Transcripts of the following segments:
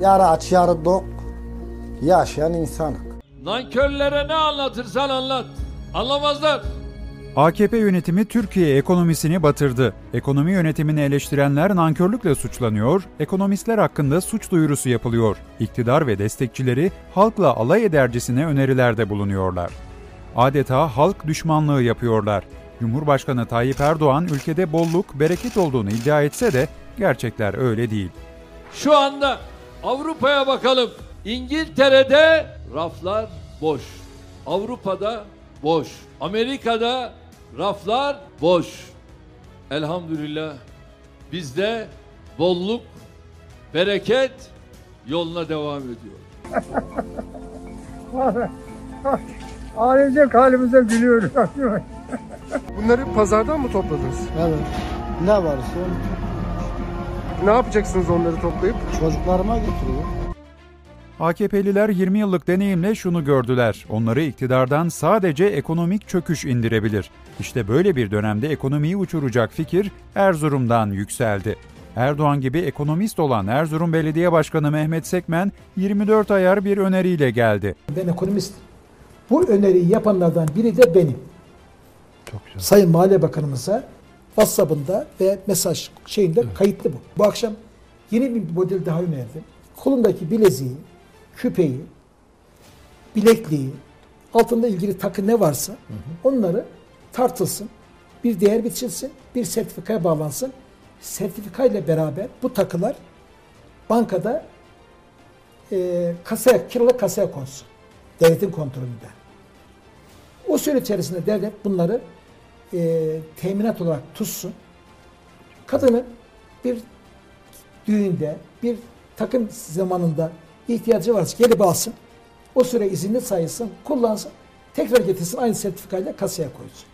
Yarı aç yarı dok yaşayan insanık. Nankörlere ne anlatırsan anlat. Anlamazlar. AKP yönetimi Türkiye ekonomisini batırdı. Ekonomi yönetimini eleştirenler nankörlükle suçlanıyor, ekonomistler hakkında suç duyurusu yapılıyor. İktidar ve destekçileri halkla alay edercesine önerilerde bulunuyorlar. Adeta halk düşmanlığı yapıyorlar. Cumhurbaşkanı Tayyip Erdoğan ülkede bolluk, bereket olduğunu iddia etse de gerçekler öyle değil. Şu anda Avrupa'ya bakalım. İngiltere'de raflar boş. Avrupa'da boş. Amerika'da raflar boş. Elhamdülillah bizde bolluk, bereket yoluna devam ediyor. Ailecek halimize gülüyoruz. Bunları pazardan mı topladınız? Evet. Ne varsa Ne yapacaksınız onları toplayıp? çocuklarıma getiriyor. AKP'liler 20 yıllık deneyimle şunu gördüler. Onları iktidardan sadece ekonomik çöküş indirebilir. İşte böyle bir dönemde ekonomiyi uçuracak fikir Erzurum'dan yükseldi. Erdoğan gibi ekonomist olan Erzurum Belediye Başkanı Mehmet Sekmen 24 ayar bir öneriyle geldi. Ben ekonomistim. Bu öneriyi yapanlardan biri de benim. Sayın Maliye Bakanımıza WhatsApp'ında ve mesaj şeyinde kayıtlı bu. Bu akşam yeni bir model daha önerdim. Kolundaki bileziği, küpeyi, bilekliği, altında ilgili takı ne varsa onları tartılsın, bir değer biçilsin, bir sertifikaya bağlansın. Sertifikayla beraber bu takılar bankada e, kasaya, kiralık kasaya konsun. Devletin kontrolünde. O süre içerisinde devlet bunları e, teminat olarak tutsun. Kadının bir düğünde, bir takım zamanında ihtiyacı varsa gelip alsın. O süre izinli sayılsın, kullansın. Tekrar getirsin aynı sertifikayla kasaya koysun.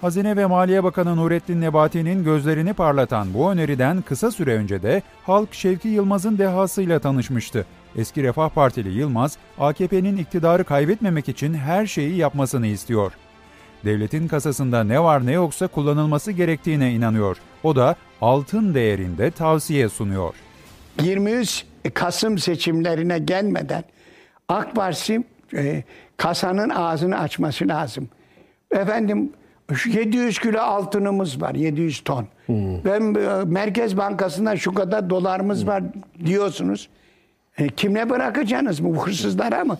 Hazine ve Maliye Bakanı Nurettin Nebati'nin gözlerini parlatan bu öneriden kısa süre önce de halk Şevki Yılmaz'ın dehasıyla tanışmıştı. Eski Refah Partili Yılmaz, AKP'nin iktidarı kaybetmemek için her şeyi yapmasını istiyor. Devletin kasasında ne var ne yoksa kullanılması gerektiğine inanıyor. O da altın değerinde tavsiye sunuyor. 23 Kasım seçimlerine gelmeden AK Parti e, kasanın ağzını açması lazım. Efendim şu 700 kilo altınımız var, 700 ton. Ben e, Merkez Bankası'nda şu kadar dolarımız var diyorsunuz. E, kimle bırakacaksınız bu hırsızlara mı?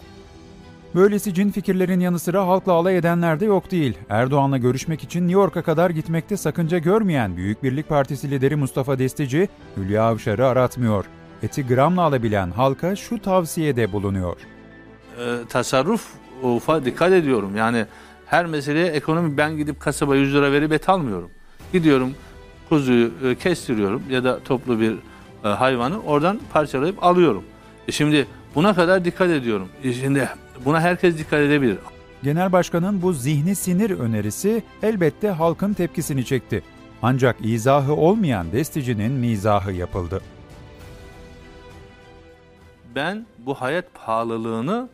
Böylesi cin fikirlerin yanı sıra halkla alay edenler de yok değil. Erdoğan'la görüşmek için New York'a kadar gitmekte sakınca görmeyen Büyük Birlik Partisi lideri Mustafa Destici, Hülya Avşar'ı aratmıyor. Eti gramla alabilen halka şu tavsiyede bulunuyor. e, tasarruf ufa dikkat ediyorum. Yani her meseleye ekonomi ben gidip kasaba 100 lira verip et almıyorum. Gidiyorum kuzuyu e, kestiriyorum ya da toplu bir e, hayvanı oradan parçalayıp alıyorum. E şimdi buna kadar dikkat ediyorum. Şimdi buna herkes dikkat edebilir. Genel Başkan'ın bu zihni sinir önerisi elbette halkın tepkisini çekti. Ancak izahı olmayan Destici'nin mizahı yapıldı. Ben bu hayat pahalılığını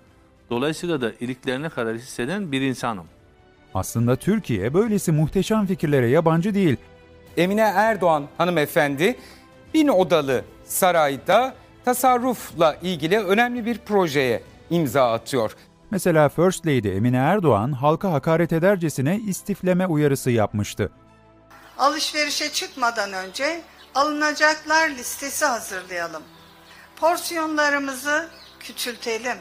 dolayısıyla da iliklerine kadar hisseden bir insanım. Aslında Türkiye böylesi muhteşem fikirlere yabancı değil. Emine Erdoğan hanımefendi bin odalı sarayda tasarrufla ilgili önemli bir projeye imza atıyor. Mesela First Lady Emine Erdoğan halka hakaret edercesine istifleme uyarısı yapmıştı. Alışverişe çıkmadan önce alınacaklar listesi hazırlayalım. Porsiyonlarımızı küçültelim.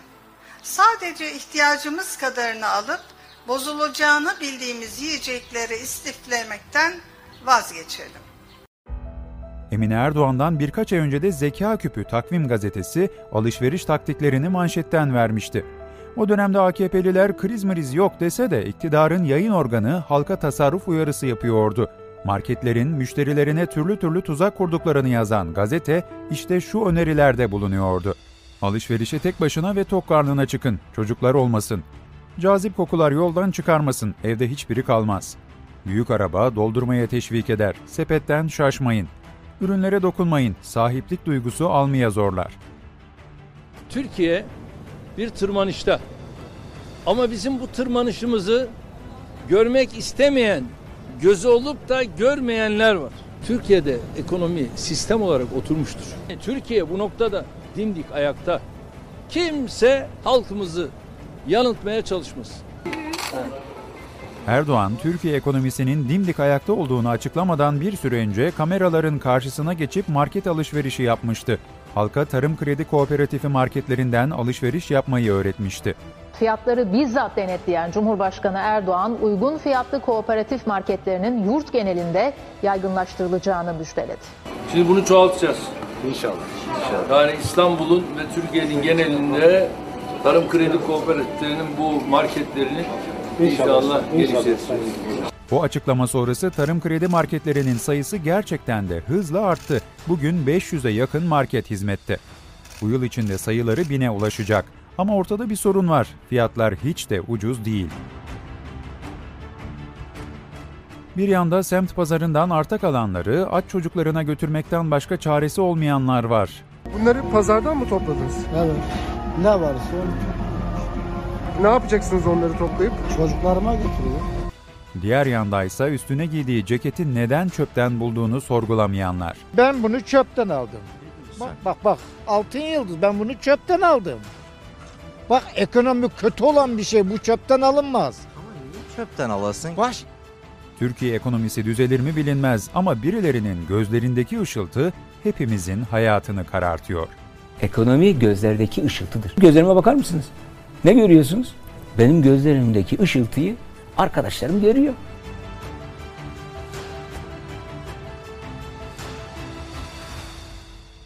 Sadece ihtiyacımız kadarını alıp bozulacağını bildiğimiz yiyecekleri istiflemekten vazgeçelim. Emine Erdoğan'dan birkaç ay önce de Zeka Küpü Takvim Gazetesi alışveriş taktiklerini manşetten vermişti. O dönemde AKP'liler kriz mriz yok dese de iktidarın yayın organı halka tasarruf uyarısı yapıyordu. Marketlerin müşterilerine türlü türlü tuzak kurduklarını yazan gazete işte şu önerilerde bulunuyordu. Alışverişe tek başına ve tok karnına çıkın, çocuklar olmasın. Cazip kokular yoldan çıkarmasın, evde hiçbiri kalmaz. Büyük araba doldurmaya teşvik eder, sepetten şaşmayın. Ürünlere dokunmayın, sahiplik duygusu almaya zorlar. Türkiye bir tırmanışta. Ama bizim bu tırmanışımızı görmek istemeyen, gözü olup da görmeyenler var. Türkiye'de ekonomi sistem olarak oturmuştur. Türkiye bu noktada dimdik ayakta. Kimse halkımızı yanıltmaya çalışmasın. Erdoğan, Türkiye ekonomisinin dimdik ayakta olduğunu açıklamadan bir süre önce kameraların karşısına geçip market alışverişi yapmıştı. Halka Tarım Kredi Kooperatifi marketlerinden alışveriş yapmayı öğretmişti. Fiyatları bizzat denetleyen Cumhurbaşkanı Erdoğan, uygun fiyatlı kooperatif marketlerinin yurt genelinde yaygınlaştırılacağını müjdeledi. Şimdi bunu çoğaltacağız. İnşallah. Yani İstanbul'un ve Türkiye'nin genelinde tarım kredi kooperatiflerinin bu marketlerini inşallah geliştireceğiz. Bu açıklama sonrası tarım kredi marketlerinin sayısı gerçekten de hızla arttı. Bugün 500'e yakın market hizmette. Bu yıl içinde sayıları bine ulaşacak. Ama ortada bir sorun var. Fiyatlar hiç de ucuz değil. Bir yanda semt pazarından arta kalanları aç çocuklarına götürmekten başka çaresi olmayanlar var. Bunları pazardan mı topladınız? Evet. Ne varsa Ne yapacaksınız onları toplayıp? çocuklarıma getiriyor. Diğer yandaysa üstüne giydiği ceketi neden çöpten bulduğunu sorgulamayanlar. Ben bunu çöpten aldım. Bak bak bak altın yıldız ben bunu çöpten aldım. Bak ekonomi kötü olan bir şey bu çöpten alınmaz. Çöpten alasın. Baş Türkiye ekonomisi düzelir mi bilinmez ama birilerinin gözlerindeki ışıltı hepimizin hayatını karartıyor. Ekonomi gözlerdeki ışıltıdır. Gözlerime bakar mısınız? Ne görüyorsunuz? Benim gözlerimdeki ışıltıyı arkadaşlarım görüyor.